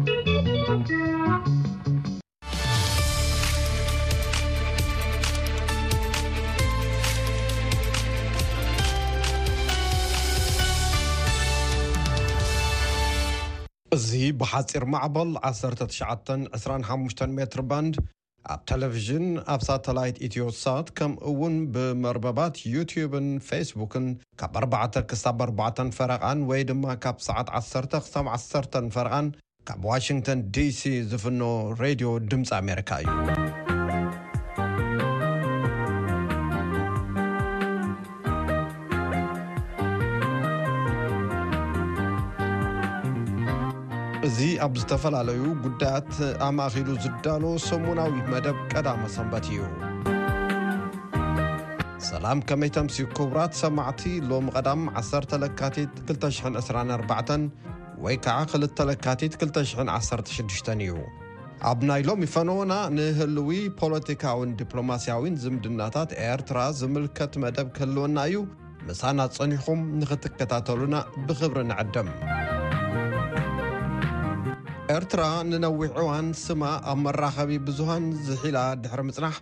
እዚ ብሓጺር ማዕበል ዓሰርተ ትሽዓተን ዕስራን ሓሙሽተን ሜትር ባንድ ኣብ ተለቪዥን፣ ኣብ ሳተላይት ኢትዮሳት ከምኡ እውን ብመርበባት ዩትዩብን ፌስቡክን ካብ ኣርባዕተ ክሳብ ኣርባዕተን ፈረቓን ወይ ድማ ካብ ሰዓት ዓሰርተ ክሳብ ዓሰርተን ፈረቓን ካብ ዋሽንግተን ዲሲ ዝፍኖ ሬድዮ ድምፂ ኣሜሪካ እዩ። እዚ ኣብ ዝተፈላለዩ ጉዳያት ኣማእኪሉ ዝዳሎ ሰሙናዊ መደብ ቀዳመ ሰንበት እዩ። ሰላም ከመይ ተምስዩ ክቡራት ሰማዕቲ ሎሚ ቀዳም 10 ለካቲት 2024 ወይ ከዓ 2 ለካቲት 2016 እዩ። ኣብ ናይ ሎሚ ፈነወና ንህልዊ ፖለቲካዊን ዲፕሎማሲያዊን ዝምድናታት ኤርትራ ዝምልከት መደብ ክህልወና እዩ። ምሳና ጸኒኹም ንኽትከታተሉና ብኽብሪ ንዕድም። ኤርትራ ንነዊሕ እዋን ስማ ኣብ መራኸቢ ብዙሃን ዝሒላ ድሕሪ ምጽናሕ፣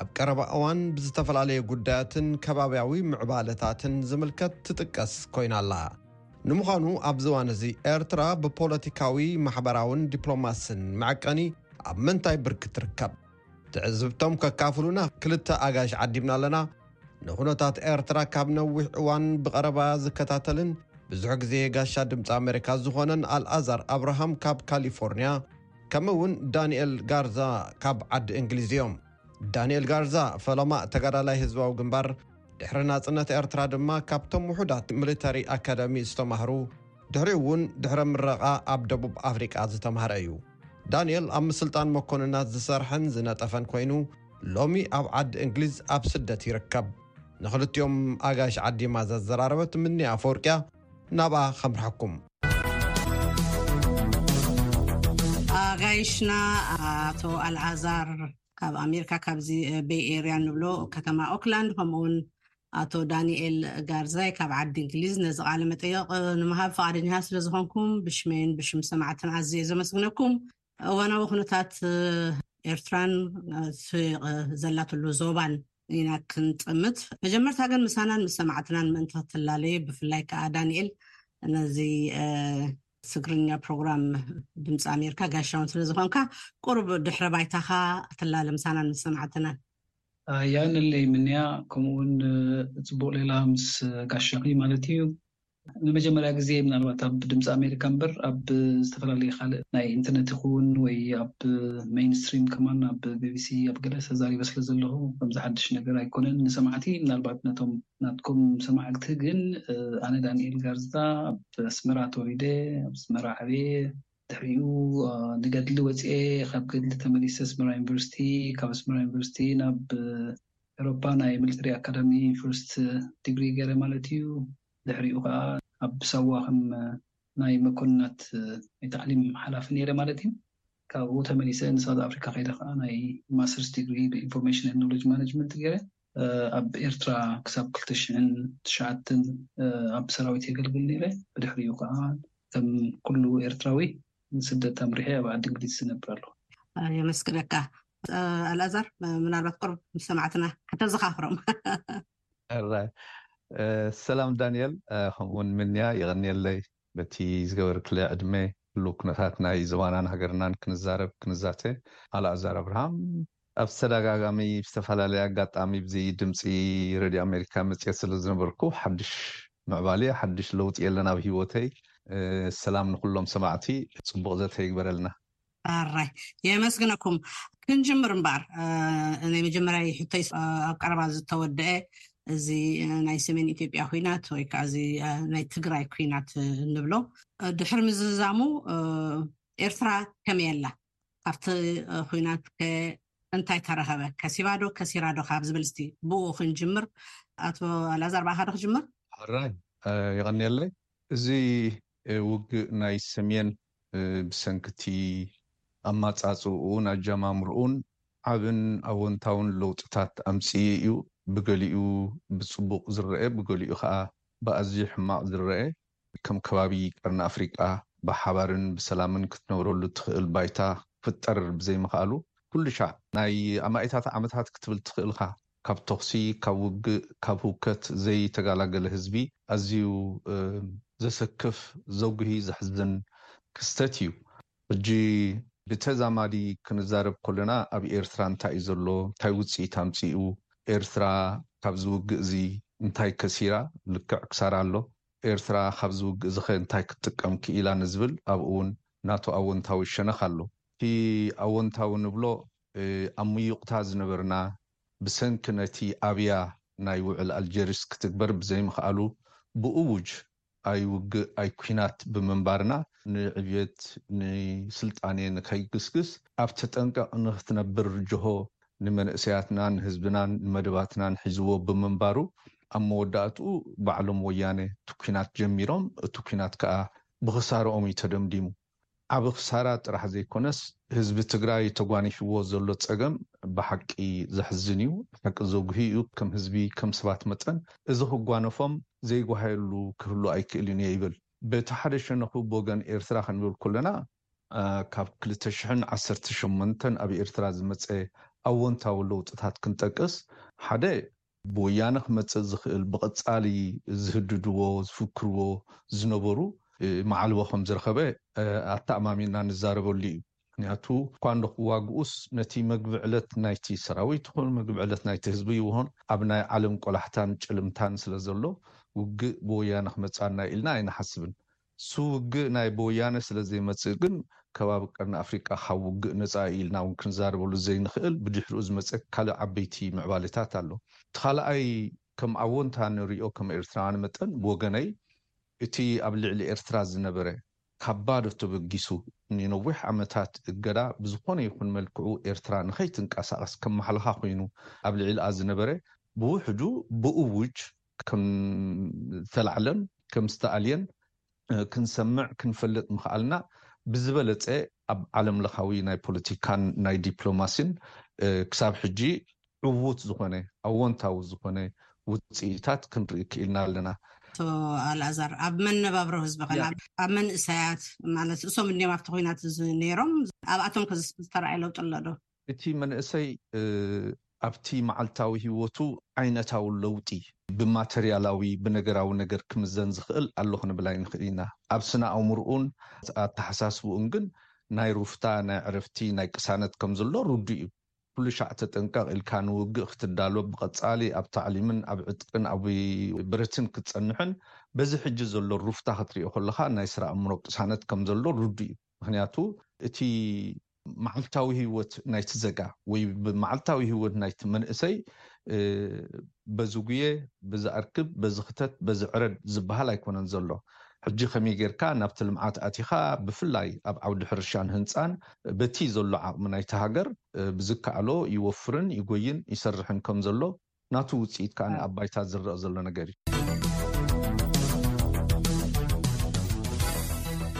ኣብ ቀረባ እዋን ብዝተፈላለየ ጉዳያትን ከባብያዊ ምዕባለታትን ዝምልከት ትጥቀስ ኮይና ኣላ። ንምዃኑ ኣብዚ እዋን እዚ ኤርትራ ብፖለቲካዊ፣ ማሕበራውን ዲፕሎማስን መዐቀኒ ኣብ ምንታይ ብርኪ ትርከብ? ትዕዝብቶም ከካፍሉና ክልተ ኣጋይሽ ዓዲምና ኣለና። ንኩነታት ኤርትራ ካብ ነዊሕ እዋን ብቐረባ ዝከታተልን ብዙሕ ግዜ ጋሻ ድምጺ ኣመሪካ ዝኾነን ኣልኣዛር ኣብርሃም ካብ ካሊፎርንያ ከምእውን ዳኒኤል ጋርዛ ካብ ዓዲ እንግሊዝ እዮም። ዳኒኤል ጋርዛ፣ ፈለማ ተጋዳላይ ህዝባዊ ግንባር፣ ድሕሪ ናጽነት ኤርትራ ድማ ካብቶም ውሑዳት ሚሊተሪ ኣካዳሚ ዝተማህሩ፣ ድሕሪኡ እውን ድሕረ ምረቓ ኣብ ደቡብ ኣፍሪቃ ዝተማህረ እዩ። ዳኒኤል ኣብ ምስልጣን መኮንናት ዝሰርሐን ዝነጠፈን ኮይኑ፣ ሎሚ ኣብ ዓዲ እንግሊዝ ኣብ ስደት ይርከብ። ንኽልቲኦም ኣጋይሽ ዓዲማ ዘዘራረበት ምኒ ኣፈወርቅያ፣ ናብኣ ከምርሓኩም። ኣጋይሽና ኣቶ ኣልኣዛር ካብ ኣሜሪካ ካብዚ ቤይ ኤርያ ንብሎ ከተማ ኦክላንድ ከምኡ ውን ኣቶ ዳንኤል ጋርዛይ ካብ ዓዲ እንግሊዝ ነዚ ቃለ መጠየቕ ንምሃብ ፍቓደኛታት ስለ ዝኾንኩም ብሽመይን ብሽም ሰማዕትን ኣዝየ ዘመስግነኩም እዋናዊ ኩነታት ኤርትራን እቲ ዘላትሉ ዞባን ኢና ክንጥምት። መጀመርታ ግን ምሳናን ምስ ሰማዕትናን ምእንቲ ክትላለዩ ብፍላይ ከኣ ዳንኤል ነዚ ትግርኛ ፕሮግራም ድምፂ ኣሜርካ ጋሻውን ስለ ዝኾንካ ቁሩብ ድሕረ ባይታኻ ትላለ ምሳናን ምስ ሰማዕትናን። የቐንለይ ምንያ ከምኡውን ጽቡቕ ሌላ ምስ ጋሻኺ ማለት እዩ። ንመጀመርያ ግዜ ምናልባት ኣብ ድምጺ ኣሜሪካ እምበር ኣብ ዝተፈላለየ ካልእ ናይ ኢንተርነት ይኹን ወይ ኣብ መይን ስትሪም ከማን ኣብ ቢቢሲ ኣብ ገለ ተዛሪበ ስለ ዘለኹ ከምዚ ሓድሽ ነገር ኣይኮነን ንሰማዕቲ ምናልባት ነቶም ናትኩም ሰማዕግቲ ግን ኣነ ዳኒኤል ጋርዝታ ኣብ ኣስመራ ተወሊደ ኣብ ኣስመራ ዓብየ ድሕሪኡ ንገድሊ ወጽኤ ካብ ገድሊ ተመሊሰ ኣስመራ ዩኒቨርሲቲ ካብ ኣስመራ ዩኒቨርሲቲ ናብ ኤሮፓ ናይ ሚሊተሪ ኣካዳሚ ፍርስት ዲግሪ ገረ ማለት እዩ ድሕሪኡ ከኣ ኣብ ሳዋ ከም ናይ መኮንናት ናይ ታዕሊም ሓላፊ ነይረ ማለት እዩ ካብኡ ተመሊሰ ንሳውዝ ኣፍሪካ ከይደ ከኣ ናይ ማስተርስ ዲግሪ ብኢንፎርሜሽን ኤንድ ኖለጅ ማነጅመንት ገይረ ኣብ ኤርትራ ክሳብ ክልተ ሽሕን ትሽዓተን ኣብ ሰራዊት የገልግል ነይረ ብድሕሪኡ ከኣ ከም ኩሉ ኤርትራዊ ንስደት ኣምሪሐ ኣብ ዓዲ እንግሊዝ እነብር ኣለኩ። የመስግነካ ኣልኣዛር ምናልባት ቅሩብ ምስ ሰማዕትና ከተዘኻኽሮም። ሰላም ዳኒኤል ከምኡውን ምንያ የቐንየለይ በቲ ዝገበርክለይ ዕድመ ህሉው ኩነታት ናይ ዞባናን ሃገርናን ክንዛረብ ክንዛተ። ኣልኣዛር ኣብርሃም ኣብ ዝተዳጋጋሚ ብዝተፈላለየ ኣጋጣሚ ብዚ ድምጺ ረድዮ ኣሜሪካ መጽየ ስለ ዝነበርኩ ሓድሽ ምዕባሌ ሓድሽ ለውጢ የለን ኣብ ሂወተይ። ሰላም ንኹሎም ሰማዕቲ ጽቡቕ ዘተ ይግበረልና። ሕራይ የመስግነኩም ክንጅምር እምበኣር ናይ መጀመርያ ሕቶይ ኣብ ቀረባ ዝተወደአ እዚ ናይ ሰሜን ኢትዮጵያ ኩናት ወይ ከዓ እዚ ናይ ትግራይ ኩናት ንብሎ ድሕሪ ምዝዛሙ ኤርትራ ከመይ ኣላ ካብቲ ኩናት ከ እንታይ ተረኸበ ከሲባዶ ከሲራዶ ካብ ዝብል ስቲ ብኡ ክንጅምር ኣቶ ኣላዛር ብኣኻዶ ክጅምር ሕራይ የቐኒየለይ እዚ ውግእ ናይ ሰሜን ብሰንኪ እቲ ኣማጻጽእኡን ኣጀማምርኡን ዓብን ኣወንታውን ለውጥታት ኣምጽኤ እዩ። ብገሊኡ ብጽቡቕ ዝረኣ ብገሊኡ ከኣ ብኣዝዩ ሕማቕ ዝረኣ ከም ከባቢ ቀርኒ ኣፍሪቃ ብሓባርን ብሰላምን ክትነብረሉ እትኽእል ባይታ ክፍጠር ብዘይምኽኣሉ ኩሉሻዕ ናይ ኣማኢታት ዓመታት ክትብል ትኽእልኻ ካብ ተኹሲ፣ ካብ ውግእ፣ ካብ ህውከት ዘይተጋላገለ ህዝቢ ኣዝዩ ዘሰክፍ፣ ዘጉሂ፣ ዘሕዝን ክስተት እዩ። ሕጂ ብተዛማዲ ክንዛረብ ከሎና ኣብ ኤርትራ እንታይ እዩ ዘሎ፣ እንታይ ውጽኢት ኣምጺኡ፣ ኤርትራ ካብዚ ውግእዚ እንታይ ከሲራ፣ ልክዕ ክሳራ ኣሎ፣ ኤርትራ ካብዚ ውግእዚኸ እንታይ ክትጥቀም ክኢላ ንዝብል ኣብኡውን ናቱ ኣዎንታዊ ሸነኽ ኣሎ። እቲ ኣዎንታዊ ንብሎ ኣብ ምዩቕታ ዝነበርና፣ ብሰንኪ ነቲ ኣብያ ናይ ውዕል ኣልጀሪስ ክትግበር ብዘይምኽኣሉ፣ ብእዉጅ ኣይ ውግእ ኣይ ኩናት ብምንባርና፣ ንዕብየት ንስልጣኔ ንከይግስግስ ኣብ ተጠንቀቕ ንክትነብር ጀሆ ንመንእሰያትናን ንህዝብናን ንመደባትናን ሒዝዎ ብምንባሩ፣ ኣብ መወዳእትኡ ባዕሎም ወያነ እቲ ኩናት ጀሚሮም፣ እቲ ኩናት ከኣ ብክሳርኦም እዩ ተደምዲሙ። ዓቢ ክሳራ ጥራሕ ዘይኮነስ ህዝቢ ትግራይ ተጓኒፍዎ ዘሎ ጸገም ብሓቂ ዘሕዝን እዩ ብሓቂ ዘጉሂ እዩ ከም ህዝቢ ከም ሰባት መጠን እዚ ክጓነፎም ዘይጓሃየሉ ክህሉ ኣይክእልን እየ ይብል በቲ ሓደ ሸነኹ ብወገን ኤርትራ ክንብል ኮለና ካብ ክልተ ሽሕን ዓሰርተ ሸሞንተን ኣብ ኤርትራ ዝመጸ ኣዎንታዊ ለውጥታት ክንጠቅስ ሓደ ብወያነ ክመጽእ ዝኽእል ብቐጻሊ ዝህድድዎ ዝፍክርዎ ዝነበሩ መዓልቦ ከም ዝረኸበ ኣተኣማሚንና ንዛረበሉ ኢዩ። ምኽንያቱ እኳ እንዶ ክዋግኡስ ነቲ መግቢ ዕለት ናይቲ ሰራዊት ይኹን መግቢ ዕለት ናይቲ ህዝቢ ይብሆን ኣብ ናይ ዓለም ቆላሕታን ጭልምታን ስለ ዘሎ ውግእ ብወያነ ክመጽኣና ኢልና ኣይንሓስብን። እሱ ውግእ ናይ ብወያነ ስለዘይመጽእ ግን ከባቢ ቀርኒ ኣፍሪቃ ካብ ውግእ ነጻ እዩ ኢልና እውን ክንዛረበሉ ዘይንኽእል ብድሕሪኡ ዝመጸ ካልእ ዓበይቲ ምዕባሌታት ኣሎ። እቲ ካልኣይ ከም ኣዎንታ ንሪኦ ከም ኤርትራውያን መጠን ብወገነይ እቲ ኣብ ልዕሊ ኤርትራ ዝነበረ ካብ ባዶ ተበጊሱ ንነዊሕ ዓመታት እገዳ ብዝኾነ ይኹን መልክዑ ኤርትራ ንኸይትንቀሳቐስ ከም ማሕለኻ ኮይኑ ኣብ ልዒልኣ ዝነበረ ብውሕዱ ብእዉጅ ከምዝተላዕለን ከምዝተኣልየን ክንሰምዕ ክንፈልጥ ምኽኣልና ብዝበለፀ ኣብ ዓለም ለኻዊ ናይ ፖለቲካን ናይ ዲፕሎማሲን ክሳብ ሕጂ ዕዉት ዝኾነ ኣዎንታዊ ዝኾነ ውፅኢታት ክንርኢ ክኢልና ኣለና። ኣቶ ኣልኣዛር ኣብ መነባብሮ ህዝቢ ከ ኣብ መንእሰያት ማለት እሶም እንድዮም ኣብቲ ኩናት እዚ ነይሮም ኣብኣቶም ከ ዝተርኣየ ለውጢ ኣሎ ዶ? እቲ መንእሰይ ኣብቲ መዓልታዊ ህይወቱ ዓይነታዊ ለውጢ ብማተርያላዊ፣ ብነገራዊ ነገር ክምዘን ዝኽእል ኣሎ ክንብል ኣይንኽእልን ኢና። ኣብ ስነ ኣእምርኡን ኣተሓሳስብኡን ግን ናይ ሩፍታ፣ ናይ ዕረፍቲ፣ ናይ ቅሳነት ከም ዘሎ ርዱእ እዩ። ኩሉሻዕ ተጠንቀቕ ኢልካ ንውግእ ክትዳሎ፣ ብቐጻሊ ኣብ ታዕሊምን ኣብ ዕጥቅን ኣብ ብረትን ክትጸንሕን፣ በዚ ሕጂ ዘሎ ሩፍታ ክትርእዮ ከለኻ ናይ ስረ ኣእምሮ ቅሳነት ከም ዘሎ ርዱእ እዩ። ምክንያቱ እቲ መዓልታዊ ህይወት ናይቲ ዘጋ ወይ ብመዓልታዊ ህይወት ናይቲ መንእሰይ በዚ ጉየ፣ በዚ ኣርክብ፣ በዚ ክተት፣ በዚ ዕረድ ዝበሃል ኣይኮነን ዘሎ። ሕጂ ከመይ ጌርካ ናብቲ ልምዓት ኣቲኻ ብፍላይ ኣብ ዓውዲ ሕርሻን ህንጻን በቲ ዘሎ ዓቕሚ ናይቲ ሃገር ብዝከኣሎ ይወፍርን ይጎይን ይሰርሕን ከም ዘሎ ናቱ ውፅኢት ከኣ ኣብ ባይታ ዝረእ ዘሎ ነገር እዩ።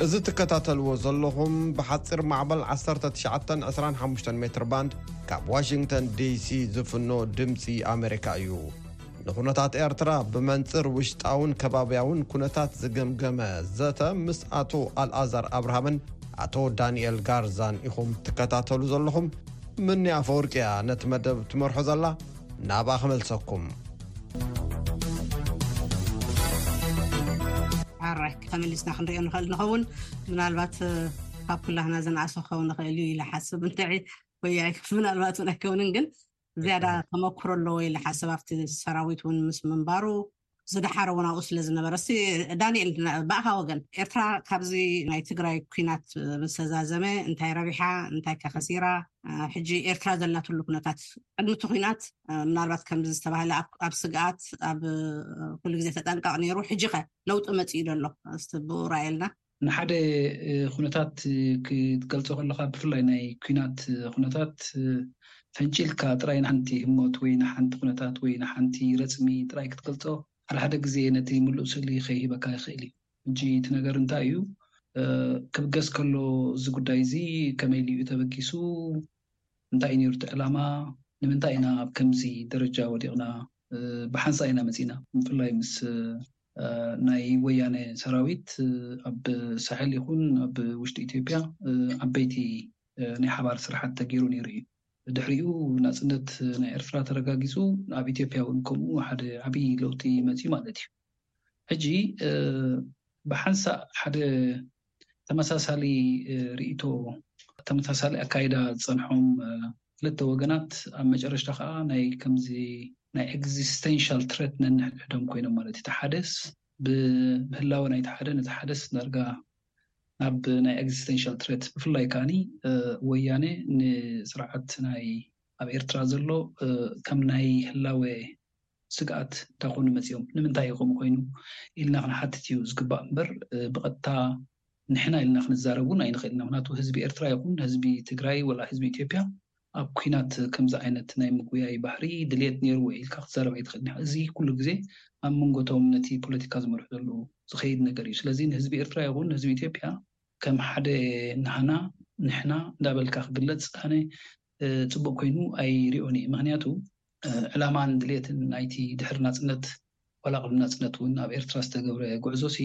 እዚ ትከታተልዎ ዘለኹም ብሓጺር ማዕበል ዓሰርተ ትሽዓተን ዕስራን ሓሙሽተን ሜትር ባንድ ካብ ዋሽንግተን ዲሲ ዝፍኖ ድምጺ ኣመሪካ እዩ። ንኹነታት ኤርትራ ብመንጽር ውሽጣውን ከባብያውን ኩነታት ዝገምገመ ዘተ ምስ ኣቶ ኣልኣዛር ኣብርሃምን ኣቶ ዳንኤል ጋርዛን ኢኹም ትከታተሉ ዘለኹም። ምኒ ኣፈወርቂ እያ ነቲ መደብ ትመርሖ ዘላ ናብኣ ክመልሰኩም። ኣራይ ተመሊስና ክንሪኦ ንኽእል ንኸውን ምናልባት ካብ ኩላህና ዝነኣሰ ክኸውን ንኽእል እዩ ኢለ ሓስብ እንተ ወይ ምናልባት እውን ኣይከውንን ግን ዝያዳ ተመክሮ ኣለዎ ኢለ ሓስብ ኣብቲ ሰራዊት እውን ምስ ምንባሩ ዝደሓረ ውን ኣብኡ ስለ ዝነበረ። እስቲ ዳኒኤል ብኣኻ ወገን ኤርትራ ካብዚ ናይ ትግራይ ኩናት ምስ ተዛዘመ እንታይ ረቢሓ እንታይ ከ ከሲራ ሕጂ ኤርትራ ዘላትሉ ኩነታት ቅድሚ እቲ ኩናት ምናልባት ከምዚ ዝተባህለ ኣብ ስግኣት ኣብ ኩሉ ግዜ ተጠንቀቕ ኔሩ ሕጂ ከ ለውጢ መጺኡ ዶ ኣሎ እስቲ ብኡ ርኣየልና። ንሓደ ኩነታት ክትገልጾ ከለኻ ብፍላይ ናይ ኩናት ኩነታት ፈንጪልካ ጥራይ ንሓንቲ ህሞት ወይ ንሓንቲ ኩነታት ወይ ንሓንቲ ረጽሚ ጥራይ ክትገልጾ ሓደሓደ ግዜ ነቲ ምሉእ ስእሊ ከይህበካ ይኽእል እዩ። ሕጂ እቲ ነገር እንታይ እዩ ክብገስ ከሎ እዚ ጉዳይ እዚ ከመይ ኢሉ እዩ ተበጊሱ? እንታይ እዩ ነይሩ እቲ ዕላማ? ንምንታይ ኢና ኣብ ከምዚ ደረጃ ወዲቕና? ብሓንሳእ ኢና መጺእና። ብፍላይ ምስ ናይ ወያነ ሰራዊት ኣብ ሳሕል ይኹን ኣብ ውሽጢ ኢትዮጵያ ዓበይቲ ናይ ሓባር ስራሓት ተገይሩ ነይሩ እዩ። ድሕሪኡ ናጽነት ናይ ኤርትራ ተረጋጊጹ፣ ኣብ ኢትዮጵያ እውን ከምኡ ሓደ ዓብዪ ለውጢ መጺኡ ማለት እዩ። ሕጂ ብሓንሳእ ሓደ ተመሳሳሊ ርእይቶ ተመሳሳሊ ኣካይዳ ዝጸንሖም ክልተ ወገናት ኣብ መጨረሽታ ከኣ ናይ ከምዚ ናይ ኤግዚስተንሻል ትረት ነንሕድሕዶም ኮይኖም ማለት እዩ። እቲ ሓደስ ብህላወ ናይቲ ሓደ ነቲ ሓደስ ዳርጋ ናብ ናይ ኤግዚስተንሻል ትረት ብፍላይ ከኣኒ ወያነ ንስርዓት ናይ ኣብ ኤርትራ ዘሎ ከም ናይ ህላወ ስግኣት እንተኾኑ መጺኦም ንምንታይ እዩ ከምኡ ኮይኑ ኢልና ክንሓትት እዩ ዝግባእ እምበር ብቐጥታ ንሕና ኢልና ክንዛረብ እውን ኣይንኽእልን ኢና። ምኽንያቱ ህዝቢ ኤርትራ ይኹን ህዝቢ ትግራይ ወላ ህዝቢ ኢትዮጵያ ኣብ ኲናት ከምዚ ዓይነት ናይ ምጉያይ ባህሪ ድልየት ነይርዎ ኢልካ ክትዛረብ ኣይትኽእልን ኢኻ። እዚ ኩሉ ግዜ ኣብ መንጎ እቶም ነቲ ፖለቲካ ዝመርሑ ዘለዉ ዝኸይድ ነገር እዩ። ስለዚ ንህዝቢ ኤርትራ ይኹን ንህዝቢ ኢትዮጵያ ከም ሓደ ናህና፣ ንሕና እንዳበልካ ክግለጽ ኣነ ጽቡቕ ኮይኑ ኣይሪኦን እየ። ምኽንያቱ ዕላማን ድሌትን ናይቲ ድሕሪ ናጽነት ዋላ ቅድሚ ናጽነት እውን ኣብ ኤርትራ ዝተገብረ ጉዕዞሲ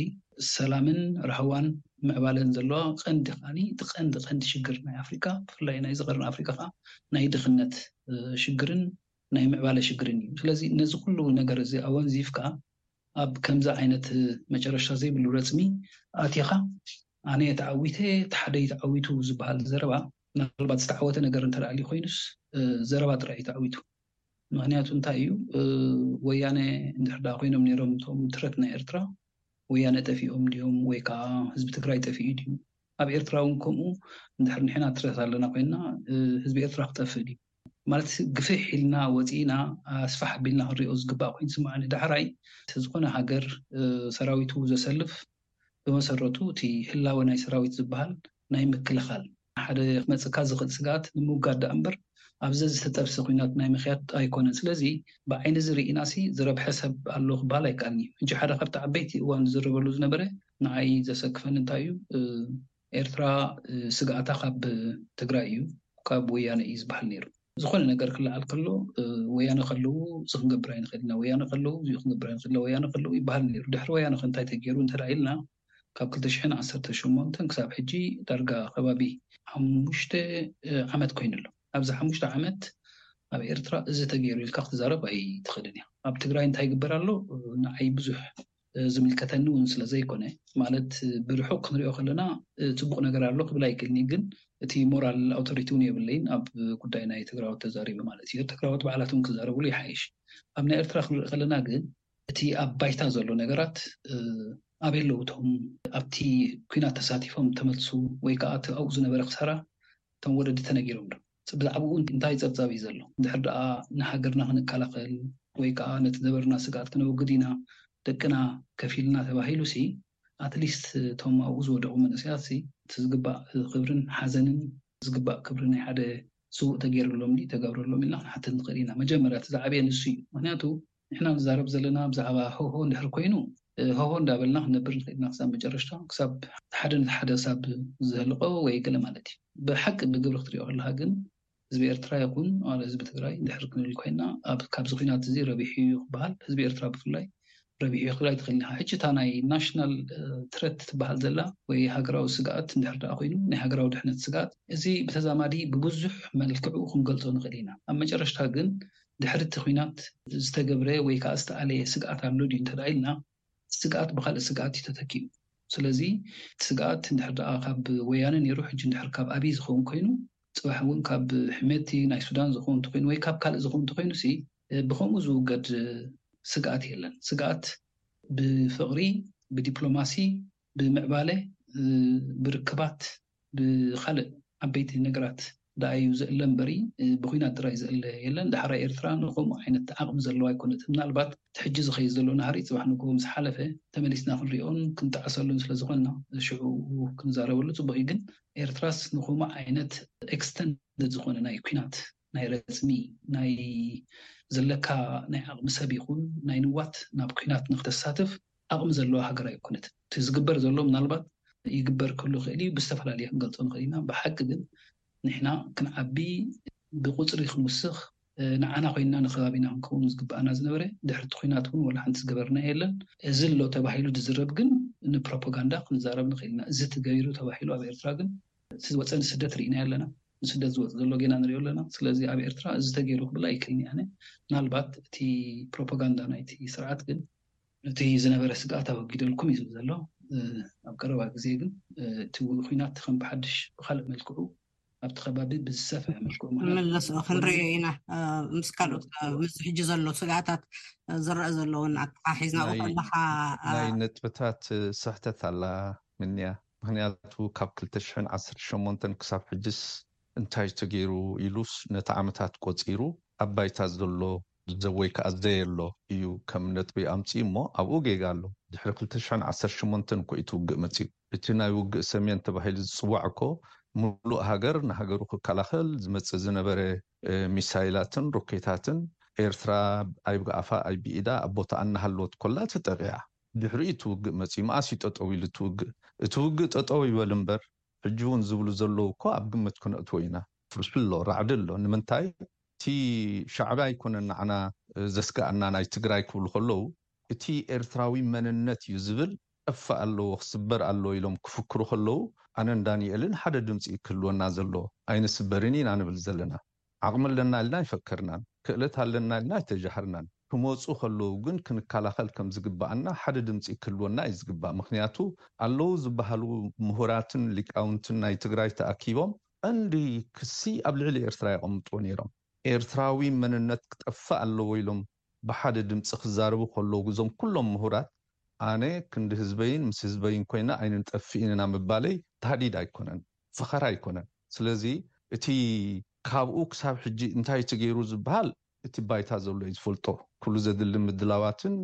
ሰላምን ራህዋን ምዕባለን ዘለዋ ቀንዲ ከኣ እቲ ቀንዲ ቀንዲ ሽግር ናይ ኣፍሪቃ ብፍላይ ናይዚ ቀርኒ ኣፍሪቃ ከኣ ናይ ድኽነት ሽግርን ናይ ምዕባለ ሽግርን እዩ ስለዚ ነዚ ኩሉ ነገር እዚ ኣወንዚፍካ ኣብ ከምዚ ዓይነት መጨረሻ ዘይብሉ ረጽሚ ኣቲኻ ኣነ ተዓዊተ እቲ ሓደይ ተዓዊቱ ዝበሃል ዘረባ ምናልባት ዝተዓወተ ነገር እንተ ኣልዩ ኮይኑስ ዘረባ ጥራይ እዩ ተዓዊቱ። ምኽንያቱ እንታይ እዩ ወያነ እንድሕር ደኣ ኮይኖም ኔሮም እቶም ትረት ናይ ኤርትራ ወያነ ጠፊኦም ድዮም ወይ ከኣ ህዝቢ ትግራይ ጠፊኡ ድዩ? ኣብ ኤርትራ እውን ከምኡ እንድሕር ንሕና ትረት ኣለና ኮይንና ህዝቢ ኤርትራ ክጠፍእ ድዩ? ማለት ግፍሕ ኢልና ወጺእና ስፋሕ ኣቢልና ክንሪኦ ዝግባእ ኮይኑ ይስመዓኒ። ዳሕራይ እቲ ዝኾነ ሃገር ሰራዊቱ ዘሰልፍ ብመሰረቱ እቲ ህላወ ናይ ሰራዊት ዝበሃል ናይ ምክልኻል፣ ንሓደ ክመጽእካ ዝኽእል ስግኣት ንምውጋድ ደኣ እምበር ኣብ ዘዝተጠብሰ ኲናት ናይ ምክያድ ኣይኮነን። ስለዚ ብዓይኒ'ዚ ርኢናሲ ዝረብሐ ሰብ ኣሎ ክበሃል ኣይከኣልን'ዩ። ሕጂ ሓደ ካብቲ ዓበይቲ እዋን ዝዝረበሉ ዝነበረ ንዓይ ዘሰክፈኒ እንታይ'ዩ ኤርትራ ስግኣታ ካብ ትግራይ እዩ ካብ ወያነ እዩ ዝበሃል ነይሩ። ዝኾነ ነገር ክለዓል ከሎ ወያነ ከለዉ እዚ ክንገብር ኣይንኽእልን ኢና፣ ወያነ ከለዉ እዚኡ ክንገብር ኣይንኽእልን ኢና፣ ወያነ ከለዉ ይበሃል ነይሩ። ድሕሪ ወያነ ከ እንታይ ተገይሩ እንተ ኢልና ካብ ክልተ ሽሕን ዓሰርተ ሸሞንተን ክሳብ ሕጂ ዳርጋ ከባቢ ሓሙሽተ ዓመት ኮይኑ ኣሎ። ኣብዚ ሓሙሽተ ዓመት ኣብ ኤርትራ እዚ ተገይሩ ኢልካ ክትዛረብ ኣይትኽእልን ኢኻ። ኣብ ትግራይ እንታይ ይግበር ኣሎ ንዓይ ብዙሕ ዝምልከተኒ እውን ስለ ዘይኮነ ማለት ብርሑቕ ክንሪኦ ከለና ፅቡቕ ነገር ኣሎ ክብል ኣይክእልን'የ ግን እቲ ሞራል ኣውቶሪቲ እውን የብለይን ኣብ ጉዳይ ናይ ትግራዎት ተዛሪበ ማለት እዩ ትግራዎት ባዕላቶም ክዛረብሉ ይሓይሽ ኣብ ናይ ኤርትራ ክንርኢ ከለና ግን እቲ ኣብ ባይታ ዘሎ ነገራት ኣበይ ኣለዉ እቶም ኣብቲ ኲናት ተሳቲፎም ተመልሱ ወይ ከዓ እቲ ኣብኡ ዝነበረ ክሳራ እቶም ወለዲ ተነጊሮም ዶ? ብዛዕብኡን እንታይ ጸብጻብ እዩ ዘሎ? እንድሕር ደኣ ንሃገርና ክንከላኸል ወይ ከኣ ነቲ ዝበርና ስግኣት ክነወግድ ኢና ደቅና ከፊልና ተባሂሉሲ ኣትሊስት እቶም ኣብኡ ዝወደቑ መንእሰያትሲ እቲ ዝግባእ ክብርን ሓዘንን ዝግባእ ክብሪ ናይ ሓደ ስውእ ተገይርሎም ድዩ ተገብረሎም ኢልና ክንሓትት ንኽእል ኢና። መጀመርያ እቲ ዝዓበየ ንሱ እዩ። ምኽንያቱ ንሕና ንዛረብ ዘለና ብዛዕባ ሆሆ እንድሕር ኮይኑ ሆሆ እንዳበልና ክንነብር ንኽእል ኢና ክሳብ መጨረሽታ ክሳብ ሓደ ነቲ ሓደ ክሳብ ዘህልቆ ወይ ገለ ማለት እዩ ብሓቂ ብግብሪ ክትሪኦ ከለኻ ግን ህዝቢ ኤርትራ ይኹን ዋላ ህዝቢ ትግራይ እንድሕር ክንብል ኮይና ኣብ ካብዚ ኹናት እዚ ረቢሑ እዩ ክበሃል ህዝቢ ኤርትራ ብፍላይ ረቢሑ እዩ ክትብል ኣይትኽእልን ኢኻ ሕጂ እታ ናይ ናሽናል ትረት ትበሃል ዘላ ወይ ሃገራዊ ስግኣት እንድሕር ደኣ ኮይኑ ናይ ሃገራዊ ድሕነት ስግኣት እዚ ብተዛማዲ ብብዙሕ መልክዑ ክንገልጾ ንኽእል ኢና ኣብ መጨረሽታ ግን ድሕሪ እቲ ኲናት ዝተገብረ ወይ ከኣ ዝተኣለየ ስግኣት ኣሎ ድዩ እንተድኣ ኢልና፣ እቲ ስግኣት ብኻልእ ስግኣት እዩ ተተኪኡ። ስለዚ እቲ ስግኣት እንድሕር ደኣ ካብ ወያነ ነይሩ ሕጂ እንድሕር ካብ ኣብይ ዝኸውን ኮይኑ፣ ጽባሕ እውን ካብ ሕሜቲ ናይ ሱዳን ዝኸውን እንተኾይኑ ወይ ካብ ካልእ ዝኸውን እንተኾይኑሲ ብኸምኡ ዝውገድ ስግኣት የለን። ስግኣት ብፍቕሪ፣ ብዲፕሎማሲ፣ ብምዕባለ፣ ብርክባት፣ ብካልእ ዓበይቲ ነገራት ደኣ እዩ ዝእለ እምበሪ ብኩናት ጥራይ ዝእለ የለን። ዳሕራይ ኤርትራ ንከምኡ ዓይነት ዓቅሚ ዘለዋ ኣይኮነትን። ምናልባት እቲ ሕጂ ዝከይድ ዘሎ ናህሪ ጽባሕ ንግሆ ምስ ሓለፈ ተመሊስና ክንሪኦን ክንጥዕሰሉን ስለ ዝኮና ሽዑ ክንዛረበሉ ጽቡቅ እዩ። ግን ኤርትራስ ንከምኡ ዓይነት ኤክስተንድድ ዝኮነ ናይ ኩናት ናይ ረጽሚ ናይ ዘለካ ናይ ዓቅሚ ሰብ ይኩን ናይ ንዋት ናብ ኩናት ንክተሳትፍ ዓቅሚ ዘለዋ ሃገር ኣይኮነትን እቲ ዝግበር ዘሎ ምናልባት ይግበር ክህሉ ይክእል እዩ ብዝተፈላለየ ክንገልጾ ንክእል ኢና ብሓቂ ግን ንሕና ክንዓቢ ብቁጽሪ ክንውስክ ንዓና ኮይንና ንከባቢና ክንከውን ዝግበኣና ዝነበረ ድሕሪ እቲ ኩናት ውን ወላ ሓንቲ ዝገበርናዮ የለን እዚ ኣሎ ተባሂሉ ዝዝረብ ግን ንፕሮፖጋንዳ ክንዛረብ ንክእል ኢና እዚ ተገይሩ ተባሂሉ ኣብ ኤርትራ ግን እቲ ዝወጸ ንስደት ሪኢናዮ ኣለና ንስደት ዝወጽ ዘሎ ጌና ንሪኦ ኣለና ስለዚ ኣብ ኤርትራ እዚ ተጌሩ ክብል ኣይክልንየ ኣነ ምናልባት እቲ ፕሮፖጋንዳ ናይቲ ስርዓት ግን ነቲ ዝነበረ ስግኣት ኣወጊደልኩም እዩ ዝብል ዘሎ ኣብ ቀረባ ግዜ ግን እቲ ውዑይ ኩናት ከም ብሓድሽ ብካልእ መልክዑ ኣብቲ ከባቢ ብዝሰፍሐ መልክዑ ምለስ ክንሪኦ ኢና ምስ ካልኦት ምስ ሕጂ ዘሎ ስግኣታት ዝረአ ዘለውን ኣተሓሒዝና ከለካ ናይ ነጥብታት ስሕተት ኣላ ምንያ ምኽንያቱ ካብ ክልተ ሽሕን ዓሰርተ ሸሞንተን ክሳብ ሕጅስ እንታይ ተገይሩ ኢሉስ ነቲ ዓመታት ቆጺሩ ኣብ ባይታ ዘሎ ወይ ከኣ ዘየሎ ኢዩ ከም ነጥቢ ኣምጺኡ እሞ ኣብኡ ጌጋ ኣሎ። ድሕሪ ክልተ ሽሕን ዓሰርተ ሸሞንተን እኮ ኢዩ እቲ ውግእ መጺኡ። እቲ ናይ ውግእ ሰሜን ተባሂሉ ዝጽዋዕ እኮ ምሉእ ሃገር ንሃገሩ ክከላኸል ዝመጽእ ዝነበረ ሚሳይላትን ሮኬታትን ኤርትራ ኣይብኣፋ ኣይብኢዳ ኣብ ቦታኣ እናሃለወት ኮላ ተጠቂዓ። ድሕሪኡ እቲ ውግእ መጺኡ መኣስ እዩ ጠጠው ኢሉ እቲ ውግእ? እቲ ውግእ ጠጠው ይበል እምበር ሕጂ ውን ዝብሉ ዘለው እኮ ኣብ ግምት ክነእትዎ ኢና። ፍርሒ ኣሎ ራዕዲ ኣሎ ንምንታይ እቲ ሻዕብያ ኣይኮነን ንዓና ዘስግኣና ናይ ትግራይ ክብሉ ከለው እቲ ኤርትራዊ መንነት እዩ ዝብል ክጠፍእ ኣለዎ ክስበር ኣለዎ ኢሎም ክፍክሩ ከለው ኣነን ዳኒኤልን ሓደ ድምጺ እዩ ክህልወና ዘለዎ ኣይንስበርን ኢና ንብል ዘለና። ዓቕሚ ኣለና ኢልና ኣይፈከርናን፣ ክእለት ኣለና ኢልና ኣይተጃህርናን፣ ክመጹ ከለዉ ግን ክንከላኸል ከም ዝግበኣና ሓደ ድምጺ ክህልወና እዩ ዝግባእ፣ ምኽንያቱ ኣለዉ ዝበሃሉ ምሁራትን ሊቃውንትን ናይ ትግራይ ተኣኪቦም ቐንዲ ክሲ ኣብ ልዕሊ ኤርትራ የቐምጥዎ ነይሮም፣ ኤርትራዊ መንነት ክጠፍእ ኣለዎ ኢሎም ብሓደ ድምጺ ክዛረቡ ከለዉ እዞም ኩሎም ምሁራት ኣነ ክንዲ ህዝበይን ምስ ህዝበይን ኮይነ ኣይንጠፍእን ኢና ምባለይ ታህዲድ ኣይኮነን፣ ፈኸራ ኣይኮነን። ስለዚ እቲ ካብኡ ክሳብ ሕጂ እንታይ ተገይሩ ዝበሃል እቲ ባይታ ዘሎ እዩ ዝፈልጦ። ኩሉ ዘድሊ ምድላዋትን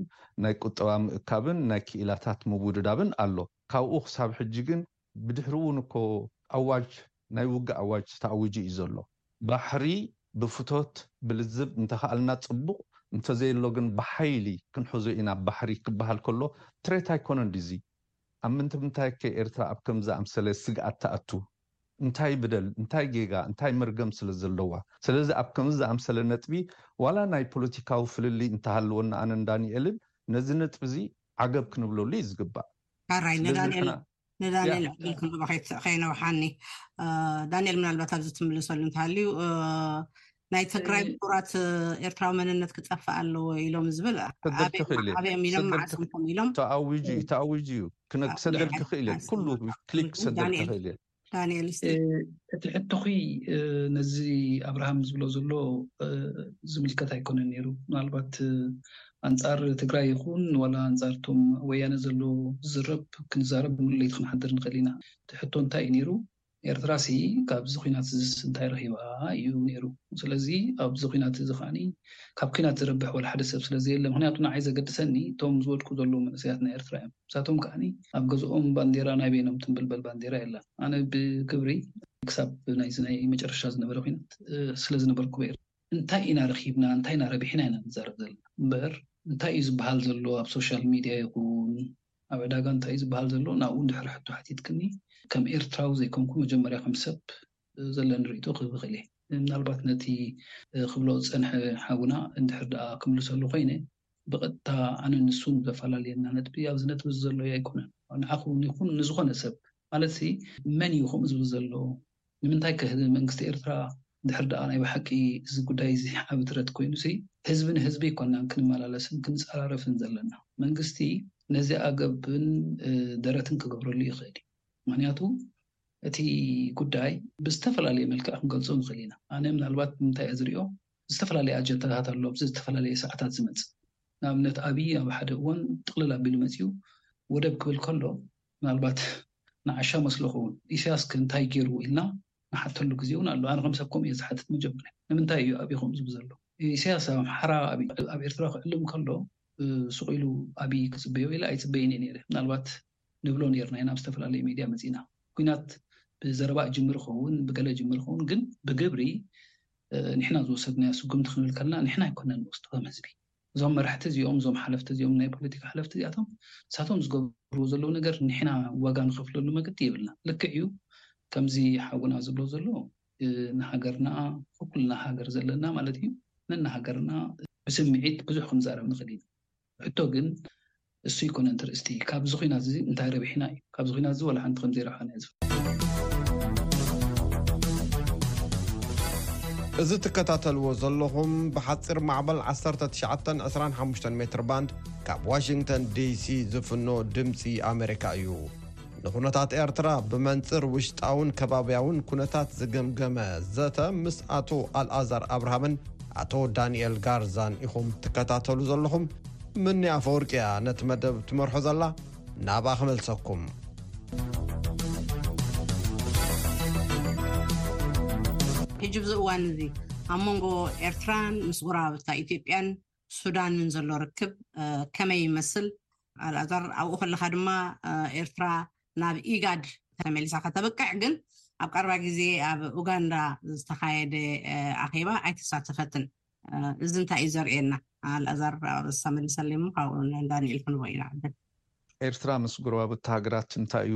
ናይ ቁጠባ ምእካብን ናይ ክኢላታት ምውድዳብን ኣሎ። ካብኡ ክሳብ ሕጂ ግን ብድሕሪ እውን እኮ ኣዋጅ ናይ ውግእ ኣዋጅ ተኣዊጁ እዩ ዘሎ። ባሕሪ ብፍቶት ብልዝብ እንተኸኣልና ጽቡቕ እንተዘየሎ ግን ብሓይሊ ክንሕዞ ኢና ባሕሪ ክበሃል ከሎ ትሬት ኣይኮነን ድዩ እዚ? ኣብ ምንትምንታይከ ኤርትራ ኣብ ከምዚ ዝኣምሰለ ስግኣት ትኣቱ? እንታይ ብደል፣ እንታይ ጌጋ፣ እንታይ መርገም ስለ ዘለዋ? ስለዚ ኣብ ከምዚ ዝኣምሰለ ነጥቢ ዋላ ናይ ፖለቲካዊ ፍልልይ እንተሃለወና ኣነን ዳኒኤልን ነዚ ነጥቢዚ ዓገብ ክንብለሉ እዩ ዝግባእ። ሕራይ ስለዚ ንዳኒኤል ንሕና ንዳኒኤል ያ። ዕድል ክህቦ ከይት ከይነውሓኒ ዳኒኤል ምናልባት ኣብዚ ትምልሰሉ እንተሃልዩ ናይ ትግራይ ምሁራት ኤርትራዊ መንነት ክጠፍእ ኣለዎ ኢሎም ዝብል ኣበዮም ኢሎም መዓስ ኢሎም ኢሎም ተኣዊጁ እዩ ተኣዊጁ እዩ ክሰደድ ክኽእል እየ ኩሉ ክሊክ ክሰደድ ክኽእል እየ ዳንኤል እቲ ሕቶኺ ነዚ ኣብርሃም ዝብሎ ዘሎ ዝምልከት ኣይኮነን ነይሩ ምናልባት ኣንፃር ትግራይ ይኹን ዋላ ኣንፃርቶም ወያነ ዘሎ ዝረብ ክንዛረብ ለይት ክንሓድር ንኽእል ኢና እቲ ሕቶ እንታይ እዩ ነይሩ ኤርትራ ሲ ካብዚ ኩናት እዚስ እንታይ ረኪባ ኢዩ ነይሩ ስለዚ ኣብዚ ኩናት እዚ ከኣ ካብ ኩናት ዝረብሕ ወላ ሓደ ሰብ ስለ ዘየለ ምክንያቱ ንዓይ ዘገድሰኒ እቶም ዝወድቁ ዘለዉ መንእሰያት ናይ ኤርትራ ኢዮም ንሳቶም ከኣ ኣብ ገዝኦም ባንዴራ ናይ በይኖም ትንብልበል ባንዴራ የላን ኣነ ብክብሪ ክሳብ ናይዚ ናይ መጨረሻ ዝነበረ ኩናት ስለ ዝነበርኩ ብ እንታይ ኢና ረኪብና እንታይ ኢና ረቢሕና ኢና ንዛረብ ዘለና እምበር እንታይ ኢዩ ዝብሃል ዘሎ ኣብ ሶሻል ሚድያ ይኩን ኣብ ዕዳጋ እንታይ እዩ ዝበሃል ዘሎ ናብኡ ድሕሪ ሕቶ ሓቲትክኒ ከም ኤርትራዊ ዘይኮንኩ መጀመርያ ከም ሰብ ዘለኒ ርእይቶ ክህብ እኽእል እየ። ምናልባት ነቲ ክብሎ ዝጸንሐ ሓውና እንድሕር ድኣ ክምልሰሉ ኮይነ ብቐጥታ ኣነን ንሱን ዘፈላልየና ነጥቢ ኣብዚ ነጥቢ እዚ ዘሎዩ ኣይኮነን። ንዓኹም ይኹን ንዝኾነ ሰብ ማለትሲ መን እዩ ከምኡ ዝብል ዘሎ? ንምንታይ ከ መንግስቲ ኤርትራ ድሕር ድኣ ናይ ብሓቂ እዚ ጉዳይ እዚ ዓቢ ትረት ኮይኑሲ ህዝቢ ንህዝቢ ኣይኮናን ክንመላለስን ክንጸራረፍን ዘለና መንግስቲ ነዚ ኣገብን ደረትን ክገብረሉ ይኽእል እዩ ምኽንያቱ እቲ ጉዳይ ብዝተፈላለየ መልክዕ ክንገልጾ ንኽእል ኢና ኣነ ምናልባት ብምንታይ እየ ዝሪኦ ዝተፈላለየ ኣጀንዳታት ኣሎ ኣብዚ ዝተፈላለየ ሰዓታት ዝመጽእ ንኣብነት ኣብይ ኣብ ሓደ እዋን ጥቕልል ኣቢሉ መጺኡ ወደብ ክብል ከሎ ምናልባት ንዓሻ መስለኹ ውን ኢሰያስክ እንታይ ጌሩ ኢልና ንሓተሉ ግዜ ውን ኣሎ ኣነ ከም ሰብ ከምኡ ኢየ ዝሓትት መጀመርያ ንምንታይ ኢዩ ኣብይ ከምኡ ዝብል ዘሎ ኢሰያስ ኣብ ኣምሓራ ኣብ ኤርትራ ክዕልም ከሎ ሱቕ ኢሉ ኣብይ ክጽበዮ ኢለ ኣይጽበይን ኢየ ኔረ ምናልባት ንብሎ ኔርና ኢና ኣብ ዝተፈላለየ ሜድያ መጺና ኩናት ብዘረባ ይጅምር ይኸውን ብገለ ይጅምር ይኸውን ግን ብግብሪ ንሕና ዝወሰድናዮ ስጉምቲ ክንብል ከለና ንሕና ኣይኮናን ንወስዶ ከም ህዝቢ እዞም መራሕቲ እዚኦም እዞም ሓለፍቲ እዚኦም ናይ ፖለቲካ ሓለፍቲ እዚኣቶም ንሳቶም ዝገብርዎ ዘለዉ ነገር ንሕና ዋጋ ንኸፍለሉ መገዲ የብልናን ልክዕ እዩ ከምዚ ሓውና ዝብሎ ዘሎ ንሃገርና ኩልና ሃገር ዘለና ማለት እዩ ነንሃገርና ብስምዒት ብዙሕ ክንዛረብ ንኽእል ኢና ሕቶ ግን እሱ ኣይኮነን እቲ ርእስቲ ካብ እዚ ኩናት እዚ እንታይ ረቢሕና እዩ ካብዚ ኩናት እዚ ዋላሓንቲ ከምዘይረብሓና እየ ዝፈልጥ። እዚ ትከታተልዎ ዘለኹም ብሓጺር ማዕበል ዓሰርተ ትሽዓተን ዕስራን ሓሙሽተን ሜትር ባንድ ካብ ዋሽንግተን ዲሲ ዝፍኖ ድምጺ ኣመሪካ እዩ። ንኩነታት ኤርትራ ብመንጽር ውሽጣውን ከባብያውን ኩነታት ዝገምገመ ዘተ ምስ ኣቶ ኣልኣዛር ኣብርሃምን ኣቶ ዳንኤል ጋርዛን ኢኹም ትከታተሉ ዘለኹም። ምኒ ኣፈወርቂ እያ ነቲ መደብ ትመርሖ ዘላ። ናብኣ ክመልሰኩም። ሕጂ ኣብዚ እዋን እዚ ኣብ መንጎ ኤርትራን ምስ ጎረባብታ ኢትዮጵያን ሱዳንን ዘሎ ርክብ ከመይ ይመስል? ኣልኣዛር ኣብኡ ከለኻ ድማ ኤርትራ ናብ ኢጋድ ተመሊሳ ከተብቅዕ ግን ኣብ ቀረባ ግዜ ኣብ ኡጋንዳ ዝተኻየደ ኣኼባ ኣይተሳተፈትን። እዚ እንታይ እዩ ዘርእየና? ኣልኣዛር ንሳ መልሰለይ እሞ ካብኡ ንዳኒኤል ክንቦ ኢና። ኤርትራ ምስ ጎረባብቲ ሃገራት እንታይ እዩ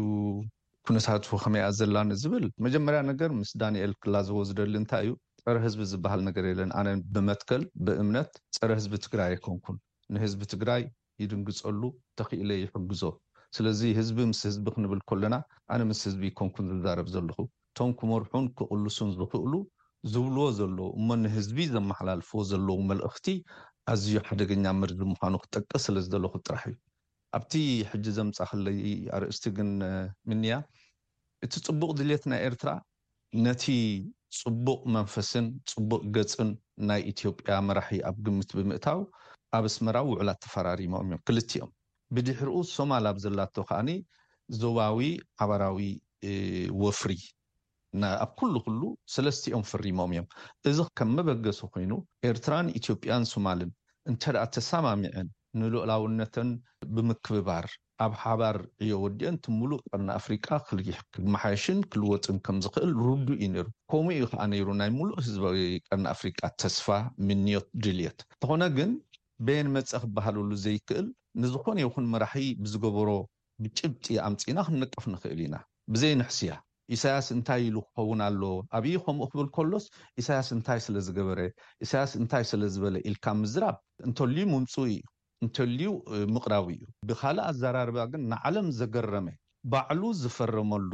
ኩነታቱ ከመይ እያ ዘላ ንዝብል መጀመርያ ነገር ምስ ዳኒኤል ክላዘቦ ዝደሊ እንታይ እዩ ፀረ ህዝቢ ዝባሃል ነገር የለን ኣነ ብመትከል ብእምነት ፀረ ህዝቢ ትግራይ ኣይኮንኩን ንህዝቢ ትግራይ ይድንግፀሉ ተኪኢለ ይሕግዞ ስለዚ ህዝቢ ምስ ህዝቢ ክንብል ኮለና ኣነ ምስ ህዝቢ ኣይኮንኩን ዝዛረብ ዘለኩ እቶም ክመርሑን ክቅልሱን ዝክእሉ ዝብልዎ ዘለዉ እሞ ንህዝቢ ዘመሓላልፍዎ ዘለዉ መልእክቲ ኣዝዩ ሓደገኛ መርዚ ምኳኑ ክጠቅስ ስለዝደለኩ ጥራሕ እዩ ኣብቲ ሕጂ ዘምጻኽለይ ኣርእስቲ ግን ምንያ እቲ ጽቡቕ ድሌት ናይ ኤርትራ ነቲ ጽቡቕ መንፈስን ጽቡቕ ገጽን ናይ ኢትዮጵያ መራሒ ኣብ ግምት ብምእታው ኣብ ኣስመራ ውዕላት ተፈራሪሞም እዮም ክልቲኦም። ብድሕርኡ ሶማል ኣብ ዘላቶ ከኣ ዞባዊ ሓባራዊ ወፍሪ እና ኣብ ኩሉ ኩሉ ሰለስቲኦም ፈሪሞም እዮም እዚ ከም መበገሲ ኮይኑ ኤርትራን ኢትዮጵያን ሱማልን እንተ ተሳማሚዐን ንሉእላውነተን ብምክብባር ኣብ ሓባር ዕዮ ወዲኤን እቲ ሙሉእ ቀርኒ ኣፍሪቃ ክመሓየሽን ክልወጥን ከም ዝኽእል ርዱእ እዩ ነይሩ ኮምኡ እዩ ከኣ ነይሩ ናይ ሙሉእ ህዝቢ ቀርኒ ኣፍሪቃ ተስፋ ምንዮት ድልየት እንተኾነ ግን በየን መጸ ክበሃለሉ ዘይክእል ንዝኾነ ይኹን መራሒ ብዝገበሮ ብጭብጢ ኣምጺእና ክንነቅፍ ንኽእል ኢና ብዘይ ንሕስያ። ኢሳያስ እንታይ ኢሉ ክኸውን ኣለዎ? ኣብይ ከምኡ ክብል ከሎስ ኢሳያስ እንታይ ስለ ዝገበረ? ኢሳያስ እንታይ ስለ ዝበለ? ኢልካ ምዝራብ እንተልዩ ምምጽኡ ኢዩ። እንተልዩ ምቕራቡ ኢዩ። ብኻልእ ኣዘራርባ ግን ንዓለም ዘገረመ ባዕሉ ዝፈረመሉ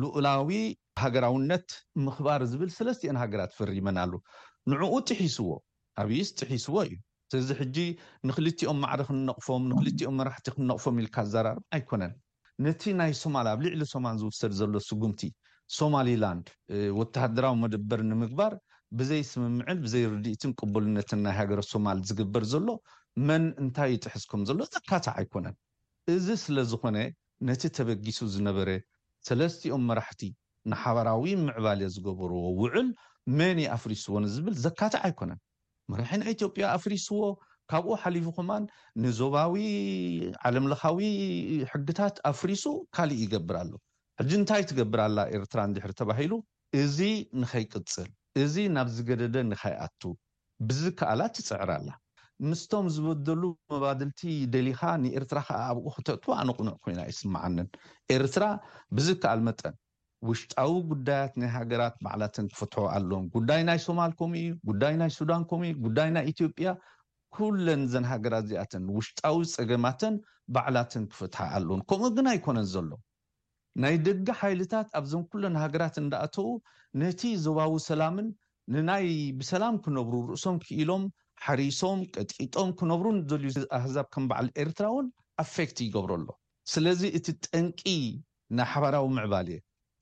ልኡላዊ ሃገራውነት ምኽባር ዝብል ሰለስቲኤን ሃገራት ፈሪመናሉ። ንዕኡ ጥሒስዎ፣ ኣብይስ ጥሒስዎ እዩ። ስለዚ ሕጂ ንክልቲኦም ማዕረ ክንነቕፎም፣ ንክልቲኦም መራሕቲ ክንነቕፎም ኢልካ ኣዘራርባ ኣይኮነን። ነቲ ናይ ሶማል ኣብ ልዕሊ ሶማል ዝውሰድ ዘሎ ስጉምቲ፣ ሶማሊላንድ ወተሃደራዊ መደበር ንምግባር ብዘይ ስምምዕን ብዘይ ርድኢትን ቅቡልነትን ናይ ሃገረ ሶማል ዝግበር ዘሎ መን እንታይ ይጥሕስ ከምዘሎ ዘካትዕ ኣይኮነን። እዚ ስለ ዝኾነ ነቲ ተበጊሱ ዝነበረ ሰለስቲኦም መራሕቲ ንሓባራዊ ምዕባሌ ዝገበርዎ ውዕል መን እዩ ኣፍሪስዎ ንዝብል ዘካትዕ ኣይኮነን። መራሒ ናይ ኢትዮጵያ ኣፍሪስዎ፣ ካብኡ ሓሊፉ ከማን ንዞባዊ ዓለምለኻዊ ሕግታት ኣፍሪሱ ካልእ ይገብር ኣሎ። ሕጂ እንታይ ትገብር ኣላ ኤርትራ እንድሕሪ ተባሂሉ እዚ ንኸይቅጽል፣ እዚ ናብ ዝገደደ ንኸይኣቱ፣ ብዝከኣላ ትጽዕር ኣላ። ምስቶም ዝበደሉ መባድልቲ ደሊኻ ንኤርትራ ከኣ ኣብኡ ክተእትዋ ኣነ ቅኑዕ ኮይኑ ኣይስመዓንን። ኤርትራ ብዝከኣል መጠን ውሽጣዊ ጉዳያት ናይ ሃገራት ባዕላተን ክፈትሕኦ ኣለወን። ጉዳይ ናይ ሶማል ከምኡ ኢዩ፣ ጉዳይ ናይ ሱዳን ከምኡ ኢዩ፣ ጉዳይ ናይ ኢትዮጵያ ኩለን እዘን ሃገራት እዚኣተን ውሽጣዊ ጸገማተን ባዕላተን ክፈትሓ ኣለወን። ከምኡ ግን ኣይኮነን ዘሎ። ናይ ደገ ሓይልታት ኣብዘን ኩለን ሃገራት እንዳኣተዉ ነቲ ዞባዊ ሰላምን ንናይ ብሰላም ክነብሩ ርእሶም ክኢሎም ሓሪሶም ቀጥቂጦም ክነብሩ ንዝደልዩ ኣህዛብ ከም በዓል ኤርትራ ውን ኣፌክት ይገብሮ ኣሎ ስለዚ እቲ ጠንቂ ናይ ሓባራዊ ምዕባሌ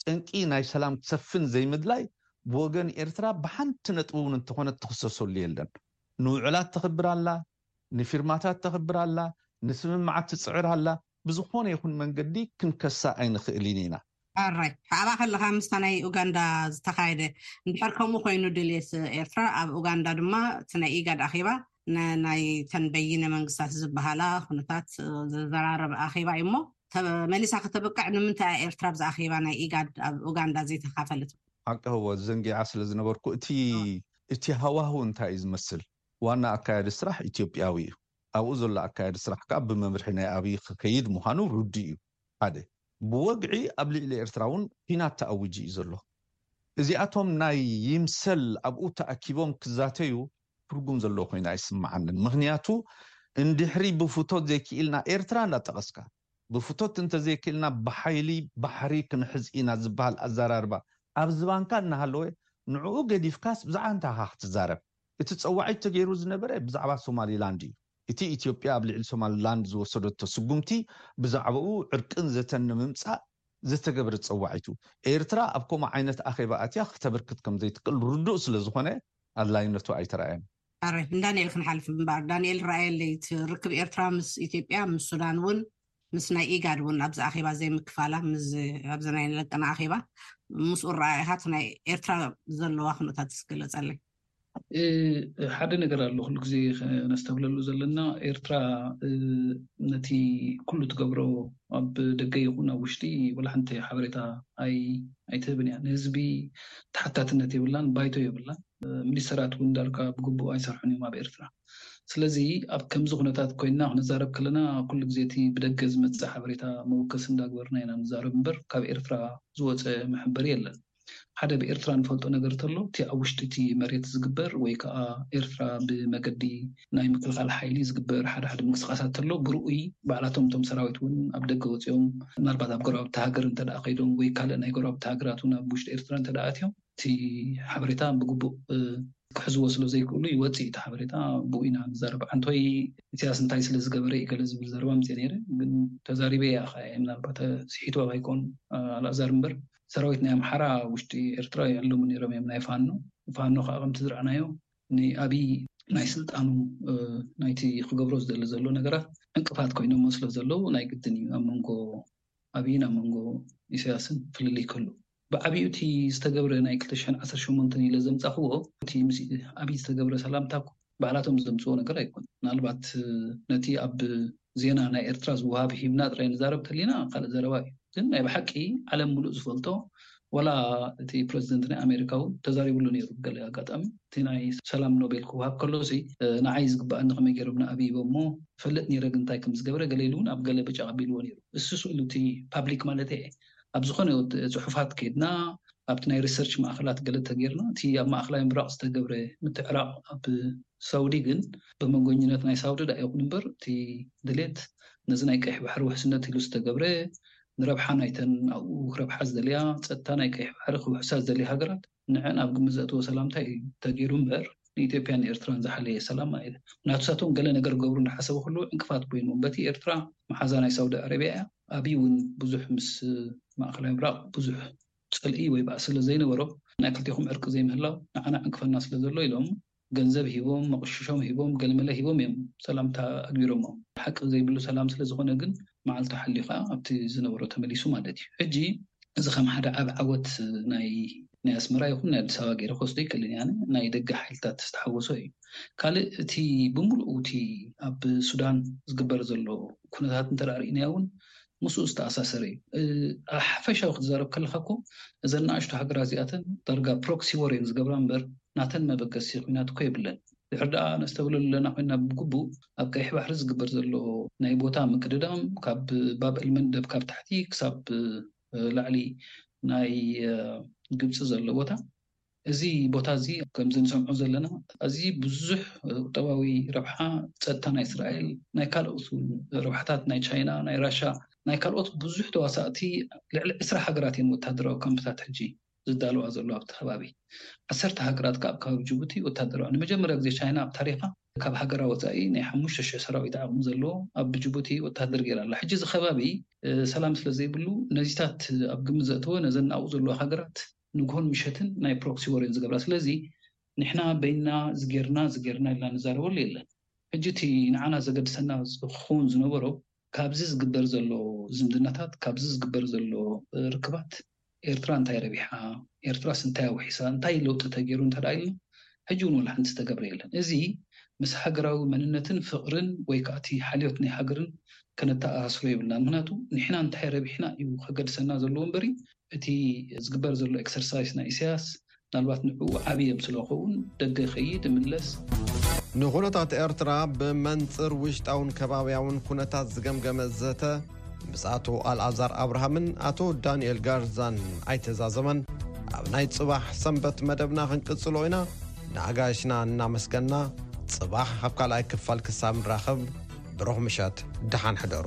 ጠንቂ ናይ ሰላም ክሰፍን ዘይምድላይ ብወገን ኤርትራ ብሓንቲ ነጥቢ ውን እንተኾነት ትኽሰሰሉ የለን ንውዕላት ተኽብር ኣላ ንፊርማታት ተኽብር ኣላ ንስምምዓት ትጽዕር ኣላ ብዝኾነ ይኹን መንገዲ ክንከሳ ኣይንኽእሊን ኢና። ሕራይ ከኣባ ከለካ ምስታ ናይ ኡጋንዳ ዝተካየደ እንድሕር ከምኡ ኮይኑ ድልየት ኤርትራ ኣብ ኡጋንዳ ድማ እቲ ናይ ኢጋድ ኣኼባ ንናይ ተን በይነ መንግስታት ዝበሃላ ኩነታት ዘዘራርብ ኣኼባ እዩ እሞ ተመሊሳ ከተብቅዕ ንምንታይ እያ ኤርትራ ኣብዚ ኣኼባ ናይ ኢጋድ ኣብ ኡጋንዳ ዘይተካፈለት? ሓቂ እወ ዘንጊዓ ስለ ዝነበርኩ እቲ እቲ ሃዋህው እንታይ እዩ ዝመስል? ዋና ኣካያዲ ስራሕ ኢትዮጵያዊ እዩ። ኣብኡ ዘሎ ኣካያዲ ስራሕ ከኣ ብመምርሒ ናይ ኣብዪ ክከይድ ምዃኑ ርዱእ እዩ። ሓደ። ብወግዒ ኣብ ልዕሊ ኤርትራ እውን ኲናት ተኣዊጁ እዩ ዘሎ። እዚኣቶም ናይ ይምሰል ኣብኡ ተኣኪቦም ክዛተዩ ትርጉም ዘለዎ ኮይኑ ኣይስመዓንን። ምኽንያቱ እንድሕሪ ብፍቶት ዘይክኢልና ኤርትራ እንዳጠቐስካ ብፍቶት እንተዘይክኢልና ብሓይሊ ባሕሪ ክንሕዝ ኢና ዝበሃል ኣዘራርባ ኣብ ዝባንካ እናሃለወ ንዕኡ ገዲፍካስ ብዛዕባ እንታይ ኢኻ ክትዛረብ? እቲ ጸዋዒት ተገይሩ ዝነበረ ብዛዕባ ሶማሊላንድ እዩ። እቲ ኢትዮጵያ ኣብ ልዕሊ ሶማሊላንድ ዝወሰደቶ ስጉምቲ ብዛዕባኡ ዕርቅን ዘተን ንምምጻእ ዝተገብረ ጸዋዒቱ፣ ኤርትራ ኣብ ከምኡ ዓይነት ኣኼባ ኣትያ ከተበርክት ከም ዘይትክእል ርዱእ ስለ ዝኾነ ኣድላይነቱ ኣይተራእየን። ኣረ ንዳንኤል ክንሓልፍ እምበኣር። ዳንኤል ርኣየለይ እቲ ርክብ ኤርትራ ምስ ኢትዮጵያ ምስ ሱዳን እውን ምስ ናይ ኢጋድ ውን ኣብዚ ኣኼባ ዘይምክፋላ ምስዚ ኣብዚ ናይ ለንቅና ኣኼባ ምስኡ ኣረኣኢኻ እቲ ናይ ኤርትራ ዘለዋ ኩነታት እስኪ ግለጸለይ። ሓደ ነገር ኣሎ ኩሉ ግዜ ክነስተብህለሉ ዘለና ኤርትራ ነቲ ኩሉ ትገብሮ ኣብ ደገ ይኹን ኣብ ውሽጢ ወላ ሓንቲ ሓበሬታ ኣይትህብን እያ ንህዝቢ ተሓታትነት የብላን ባይቶ የብላን ሚኒስተራት ውን ዳርጋ ብግቡእ ኣይሰርሑን እዮም ኣብ ኤርትራ ስለዚ ኣብ ከምዚ ኩነታት ኮይንና ክንዛረብ ከለና ኩሉ ግዜ እቲ ብደገ ዝመጽእ ሓበሬታ መወከሲ እንዳግበርና ኢና ንዛረብ እምበር ካብ ኤርትራ ዝወጸ መሐበሪ የለን። ሓደ ብ ኤርትራ ንፈልጦ ነገር ተሎ እቲ ኣብ ውሽጢ እቲ መሬት ዝግበር ወይ ከኣ ኤርትራ ብ መገዲ ናይ ምክልኻል ሓይሊ ዝግበር ሓደ ሓደ ምንቅስቃሳት ተሎ ብርኡይ ባዕላቶም እቶም ሰራዊት ውን ኣብ ደገ ወጺኦም ምናልባት ኣብ ጎረባብቲ ሃገር እንተ ከይዶም ወይ ካልእ ናይ ጎረባብቲ ሃገራት ውን ኣብ ውሽጢ ኤርትራ እንተ ኣትዮም እቲ ሓበሬታ ብግቡእ ክሕዝዎ ስለ ዘይክእሉ ይወጽእ እዩ እቲ ሓበሬታ ብኡ ኢና ንዛረብ ዓንቶይ ኢሰያስ እንታይ ስለ ዝገበረ እዩ ገለ ዝብል ዘረባ ኣምጺኤ ነይረ ግን ተዛሪበ እየ ኣኸየ ምናልባት ስሒትዎ ከይኮን ኣልኣዛር እምበር ሰራዊት ናይ ኣምሓራ ኣብ ውሽጢ ኤርትራ ይዕለሙ ነይሮም እዮም ናይ ፋኖ ፋኖ ከኣ ከምቲ ዝረኣናዮ ንኣብይ ናይ ስልጣኑ ናይቲ ክገብሮ ዝደሊ ዘሎ ነገራት ዕንቅፋት ኮይኖሞ ስለ ዘለዉ ናይ ግድን እዩ ኣብ መንጎ ኣብይን ኣብ መንጎ ኢሰያስን ፍልልይ ክህሉ ብዓቢኡ እቲ ዝተገብረ ናይ ክልተ ሽሕን ዓሰርተ ሸሞንተን ኢለ ዘምጻኹዎ እቲ ምስ ኣብይ ዝተገብረ ሰላምታ እኮ ባዕላቶም ዘምጽዎ ነገር ኣይኮነን ምናልባት ነቲ ኣብ ዜና ናይ ኤርትራ ዝወሃብ ሂብና ጥራይ ንዛረብ ተሊና ካልእ ዘረባ እዩ ግን ናይ ብሓቂ ዓለም ምሉእ ዝፈልጦ ወላ እቲ ፕረዚደንት ናይ ኣሜሪካ እውን ተዛሪቡ ኣሎ ነይሩ ገለ ኣጋጣሚ እቲ ናይ ሰላም ኖቤል ክወሃብ ከሎሲ ንዓይ ዝግብኣኒ ከመይ ገይሮም ንኣብይ ሂቦሞ እፈልጥ ነይረ ግን እንታይ ከም ዝገብረ ገለ ኢሉ እውን ኣብ ገለ በጨቕ ኣቢልዎ ነይሩ እሱ ስእሉ እቲ ፓብሊክ ማለተይ እየ ኣብ ዝኾነ ይኹን ጽሑፋት ከይድና ኣብቲ ናይ ሪሰርች ማእኸላት ገለ ተገይርና እቲ ኣብ ማእኸላይ ምብራቕ ዝተገብረ ምትዕራቕ ኣብ ሳውዲ ግን ብመንጎኝነት ናይ ሳውዲ ድኣ ይኹን እምበር እቲ ድሌት ነዚ ናይ ቀይሕ ባሕሪ ውሕስነት ኢሉ ዝተገብረ ንረብሓ ናይተን ኣብኡ ክረብሓ ዝደልያ ጸጥታ ናይ ቀይሕ ባሕሪ ክውሕሳ ዝደልያ ሃገራት ንዐን ኣብ ግምት ዘእተወ ሰላምታ ኢዩ ተገይሩ እምበር ንኢትዮጵያን ንኤርትራን ዝሓለየ ሰላም ኣየ ናቱሳቶም ገለ ነገር ክገብሩ እንዳሓሰቡ ከለዉ ዕንቅፋት ኮይንዎም በቲ ኤርትራ መሓዛ ናይ ሳውዲ ኣረብያ ኢያ ኣብይ ውን ብዙሕ ምስ ማእከላይ ምብራቅ ብዙሕ ጽልኢ ወይ ባእሲ ስለዘይነበሮ ናይ ክልቴኹም ዕርቂ ዘይምህላው ንዓና ዕንቅፈና ስለዘሎ ኢሎም ገንዘብ ሂቦም፣ መቕሽሾም ሂቦም፣ ገለመለ ሂቦም እዮም ሰላምታ ኣግቢሮሞ። ሓቂ ዘይብሉ ሰላም ስለ ዝኾነ ግን መዓልቱ ሓልዩ ከኣ ኣብቲ ዝነበሮ ተመሊሱ ማለት እዩ። ሕጂ እዚ ከም ሓደ ዓቢ ዓወት ናይ ናይ ኣስመራ ይኹን ናይ ኣዲስ ኣበባ ገይረ ክወስዶ ኣይክእልን እየ። ኣነ ናይ ደገ ሓይልታት ዝተሓወሶ እዩ። ካልእ እቲ ብምሉኡ እቲ ኣብ ሱዳን ዝግበር ዘሎ ኩነታት እንተ ርኢናዮ እውን ምስኡ ዝተኣሳሰረ እዩ። ኣብ ሓፈሻዊ ክትዛረብ ከለኻ እኮ እዘን ንኣሽቱ ሃገራት እዚኣተን ዳርጋ ፕሮክሲ ዎር እየን ዝገብራ እምበር ናተን መበገሲ ኲናት እኮ የብለን። ድሕሪ ደኣ ነስተብህለሉ ኣለና ኮይንና ብግቡእ ኣብ ቀይሕ ባሕሪ ዝግበር ዘሎ ናይ ቦታ ምቅድዳም ካብ ባብ ኣልመንደብ ካብ ታሕቲ ክሳብ ላዕሊ ናይ ግብጺ ዘሎ ቦታ እዚ ቦታ እዚ ከምዚ ንሰምዖ ዘለና ኣዝዩ ብዙሕ ቁጠባዊ ረብሓ ጸጥታ ናይ እስራኤል ናይ ካልኦት ውን ረብሓታት ናይ ቻይና ናይ ራሻ ናይ ካልኦት ብዙሕ ተዋሳእቲ ልዕሊ ዕስራ ሃገራት እየን ወተሃደራዊ ካምፕታት ሕጂ ዝዳለዋ ዘለዋ ኣብቲ ከባቢ ዓሰርተ ሃገራት ከኣ ኣብ ከባቢ ጅቡቲ ወተሃደራዊ ንመጀመርያ ግዜ ቻይና ኣብ ታሪኻ ካብ ሃገራ ወጻኢ ናይ ሓሙሽተ ሽሕ ሰራዊት ዓቕሚ ዘለዎ ኣብ ጅቡቲ ወተሃደር ጌራ ኣላ ሕጂ እዚ ከባቢ ሰላም ስለ ዘይብሉ ነዚታት ኣብ ግምት ዘእተወ ነዘን ኣብኡ ዘለዋ ሃገራት ንግሆን ምሸትን ናይ ፕሮክሲ ወር እየን ዝገብራ ስለዚ ንሕና በይንና እዚ ጌርና እዚ ጌርና ኢልና ንዛረበሉ የለን ሕጂ እቲ ንዓና ዘገድሰና ዝኽውን ዝነበሮ ካብዚ ዝግበር ዘሎ ዝምድናታት ካብዚ ዝግበር ዘሎ ርክባት ኤርትራ እንታይ ረቢሓ ኤርትራስ እንታይ ኣውሒሳ እንታይ ለውጢ ተጌሩ እንተድኣ ኢልና ሕጂ ውን ወላሓንቲ ዝተገብረ የለን እዚ ምስ ሃገራዊ መንነትን ፍቕርን ወይ ከኣ እቲ ሓልዮት ናይ ሃገርን ከነተኣሳስሮ የብልናን ምኽንያቱ ንሕና እንታይ ረቢሕና እዩ ከገድሰና ዘለዎ እምበሪ እቲ ዝግበር ዘሎ ኤክሰርሳይስ ናይ ኢሳያስ ምናልባት ንዕኡ ዓቢ የምስሎ ክኸውን፣ ደገ ይኸይድ ይምለስ። ንኩነታት ኤርትራ ብመንጽር ውሽጣውን ከባብያውን ኩነታት ዝገምገመ ዘተ ምስ ኣቶ ኣልኣዛር ኣብርሃምን ኣቶ ዳንኤል ጋርዛን ኣይተዛዘመን። ኣብ ናይ ጽባሕ ሰንበት መደብና ክንቅጽሎ ኢና። ንኣጋይሽና እናመስገና ጽባሕ ኣብ ካልኣይ ክፋል ክሳብ ንራኸብ ብሩኽ ምሸት፣ ደሓን ሕደሩ።